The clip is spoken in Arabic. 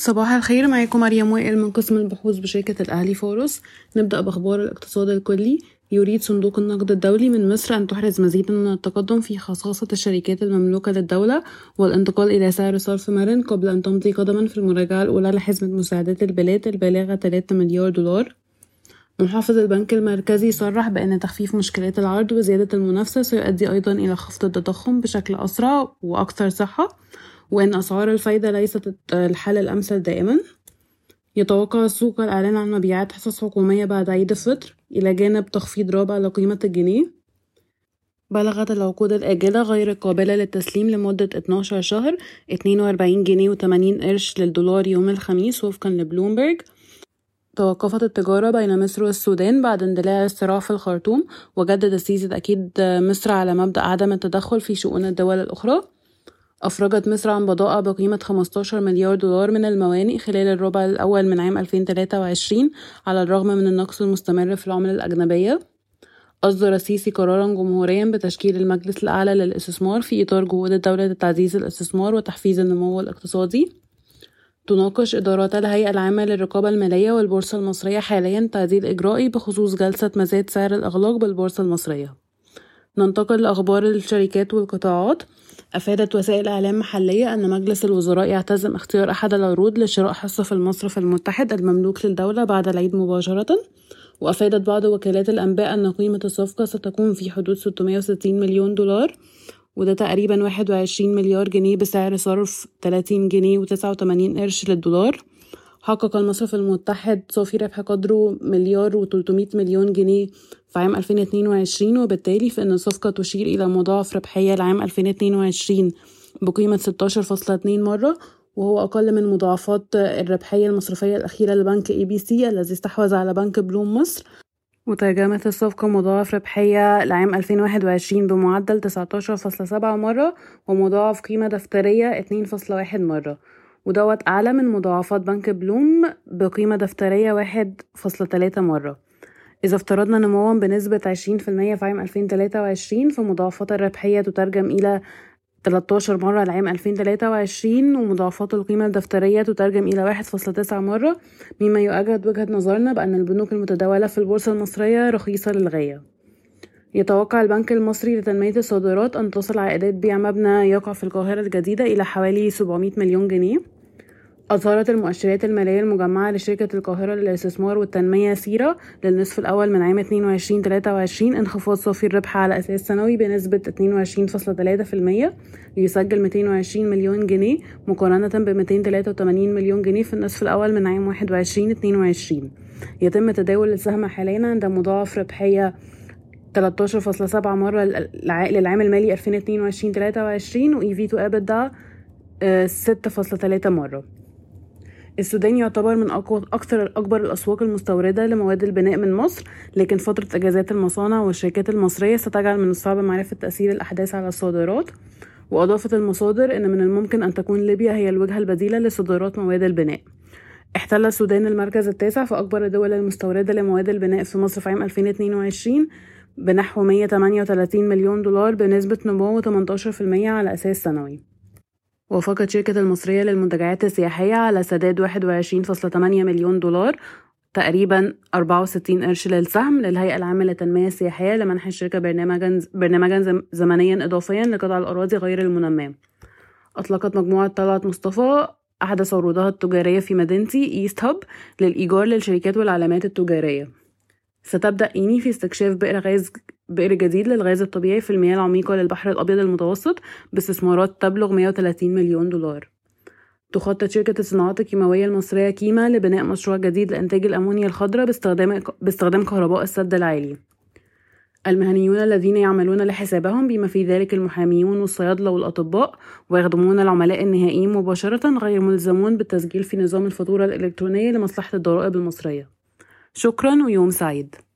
صباح الخير معاكم مريم وائل من قسم البحوث بشركة الأهلي فورس نبدأ بأخبار الاقتصاد الكلي. يريد صندوق النقد الدولي من مصر أن تحرز مزيدا من التقدم في خصاصة الشركات المملوكة للدولة والانتقال إلى سعر صرف مرن قبل أن تمضي قدما في المراجعة الأولى لحزمة مساعدات البلاد البالغة 3 مليار دولار. محافظ البنك المركزي صرح بأن تخفيف مشكلات العرض وزيادة المنافسة سيؤدي أيضا إلى خفض التضخم بشكل أسرع وأكثر صحة. وإن أسعار الفايدة ليست الحل الأمثل دائما. يتوقع السوق الإعلان عن مبيعات حصص حكومية بعد عيد الفطر إلى جانب تخفيض رابع لقيمة الجنيه. بلغت العقود الآجلة غير القابلة للتسليم لمدة 12 شهر 42 جنيه و80 قرش للدولار يوم الخميس وفقا لبلومبرج. توقفت التجارة بين مصر والسودان بعد اندلاع الصراع في الخرطوم وجدد السيسي تأكيد مصر على مبدأ عدم التدخل في شؤون الدول الأخرى. أفرجت مصر عن بضائع بقيمة 15 مليار دولار من الموانئ خلال الربع الأول من عام 2023 على الرغم من النقص المستمر في العملة الأجنبية. أصدر السيسي قرارا جمهوريا بتشكيل المجلس الأعلى للاستثمار في إطار جهود الدولة لتعزيز الاستثمار وتحفيز النمو الاقتصادي. تناقش إدارات الهيئة العامة للرقابة المالية والبورصة المصرية حاليا تعديل إجرائي بخصوص جلسة مزاد سعر الإغلاق بالبورصة المصرية. ننتقل لأخبار الشركات والقطاعات. أفادت وسائل إعلام محلية أن مجلس الوزراء يعتزم اختيار أحد العروض لشراء حصة في المصرف المتحد المملوك للدولة بعد العيد مباشرة. وأفادت بعض وكالات الأنباء أن قيمة الصفقة ستكون في حدود 660 مليون دولار وده تقريبا 21 مليار جنيه بسعر صرف 30 جنيه و89 قرش للدولار. حقق المصرف المتحد صافي ربح قدره مليار و300 مليون جنيه في عام 2022 وبالتالي فإن الصفقة تشير إلى مضاعف ربحية لعام 2022 بقيمة 16.2 مرة وهو أقل من مضاعفات الربحية المصرفية الأخيرة لبنك ABC الذي استحوذ على بنك بلوم مصر. وترجمت الصفقة مضاعف ربحية لعام 2021 بمعدل 19.7 مرة ومضاعف قيمة دفترية 2.1 مرة. وبدت أعلى من مضاعفات بنك بلوم بقيمة دفترية واحد فاصلة تلاتة مرة. إذا افترضنا نموا بنسبة عشرين في المية في عام ألفين تلاتة وعشرين فمضاعفات الربحية تترجم إلى 13 مرة لعام 2023 ومضاعفات القيمة الدفترية تترجم إلى 1.9 مرة مما يؤكد وجهة نظرنا بأن البنوك المتداولة في البورصة المصرية رخيصة للغاية. يتوقع البنك المصري لتنمية الصادرات أن تصل عائدات بيع مبنى يقع في القاهرة الجديدة إلى حوالي 700 مليون جنيه. أظهرت المؤشرات المالية المجمعة لشركة القاهرة للاستثمار والتنمية سيرة للنصف الأول من عام 22-23 انخفاض صافي الربح على أساس سنوي بنسبة 22.3% ليسجل 220 مليون جنيه مقارنة ب 283 مليون جنيه في النصف الأول من عام 21-22 يتم تداول السهم حاليا عند مضاعف ربحية 13.7 مرة للعام المالي 2022-23 و EV to EBITDA 6.3 مرة. السودان يعتبر من أقوى أكثر أكبر الأسواق المستوردة لمواد البناء من مصر لكن فترة أجازات المصانع والشركات المصرية ستجعل من الصعب معرفة تأثير الأحداث على الصادرات. وأضافت المصادر أن من الممكن أن تكون ليبيا هي الوجهة البديلة لصادرات مواد البناء. احتل السودان المركز التاسع في أكبر الدول المستوردة لمواد البناء في مصر في عام 2022 بنحو 138 مليون دولار بنسبة نمو 18% على أساس سنوي. وافقت شركة المصرية للمنتجعات السياحية على سداد 21.8 مليون دولار تقريبا 64 قرش للسهم للهيئة العامة للتنمية السياحية لمنح الشركة برنامجا برنامجا زمنيا إضافيا لقطع الأراضي غير المنماة. أطلقت مجموعة طلعت مصطفى أحدث عروضها التجارية في مدينتي إيست هاب للإيجار للشركات والعلامات التجارية. ستبدأ إيني في استكشاف بئر غاز بئر جديد للغاز الطبيعي في المياه العميقة للبحر الأبيض المتوسط باستثمارات تبلغ 130 مليون دولار. تخطط شركة الصناعات الكيماوية المصرية كيما لبناء مشروع جديد لإنتاج الأمونيا الخضراء باستخدام باستخدام كهرباء السد العالي. المهنيون الذين يعملون لحسابهم بما في ذلك المحاميون والصيادلة والأطباء ويخدمون العملاء النهائيين مباشرة غير ملزمون بالتسجيل في نظام الفاتورة الإلكترونية لمصلحة الضرائب المصرية. شكرا ويوم سعيد.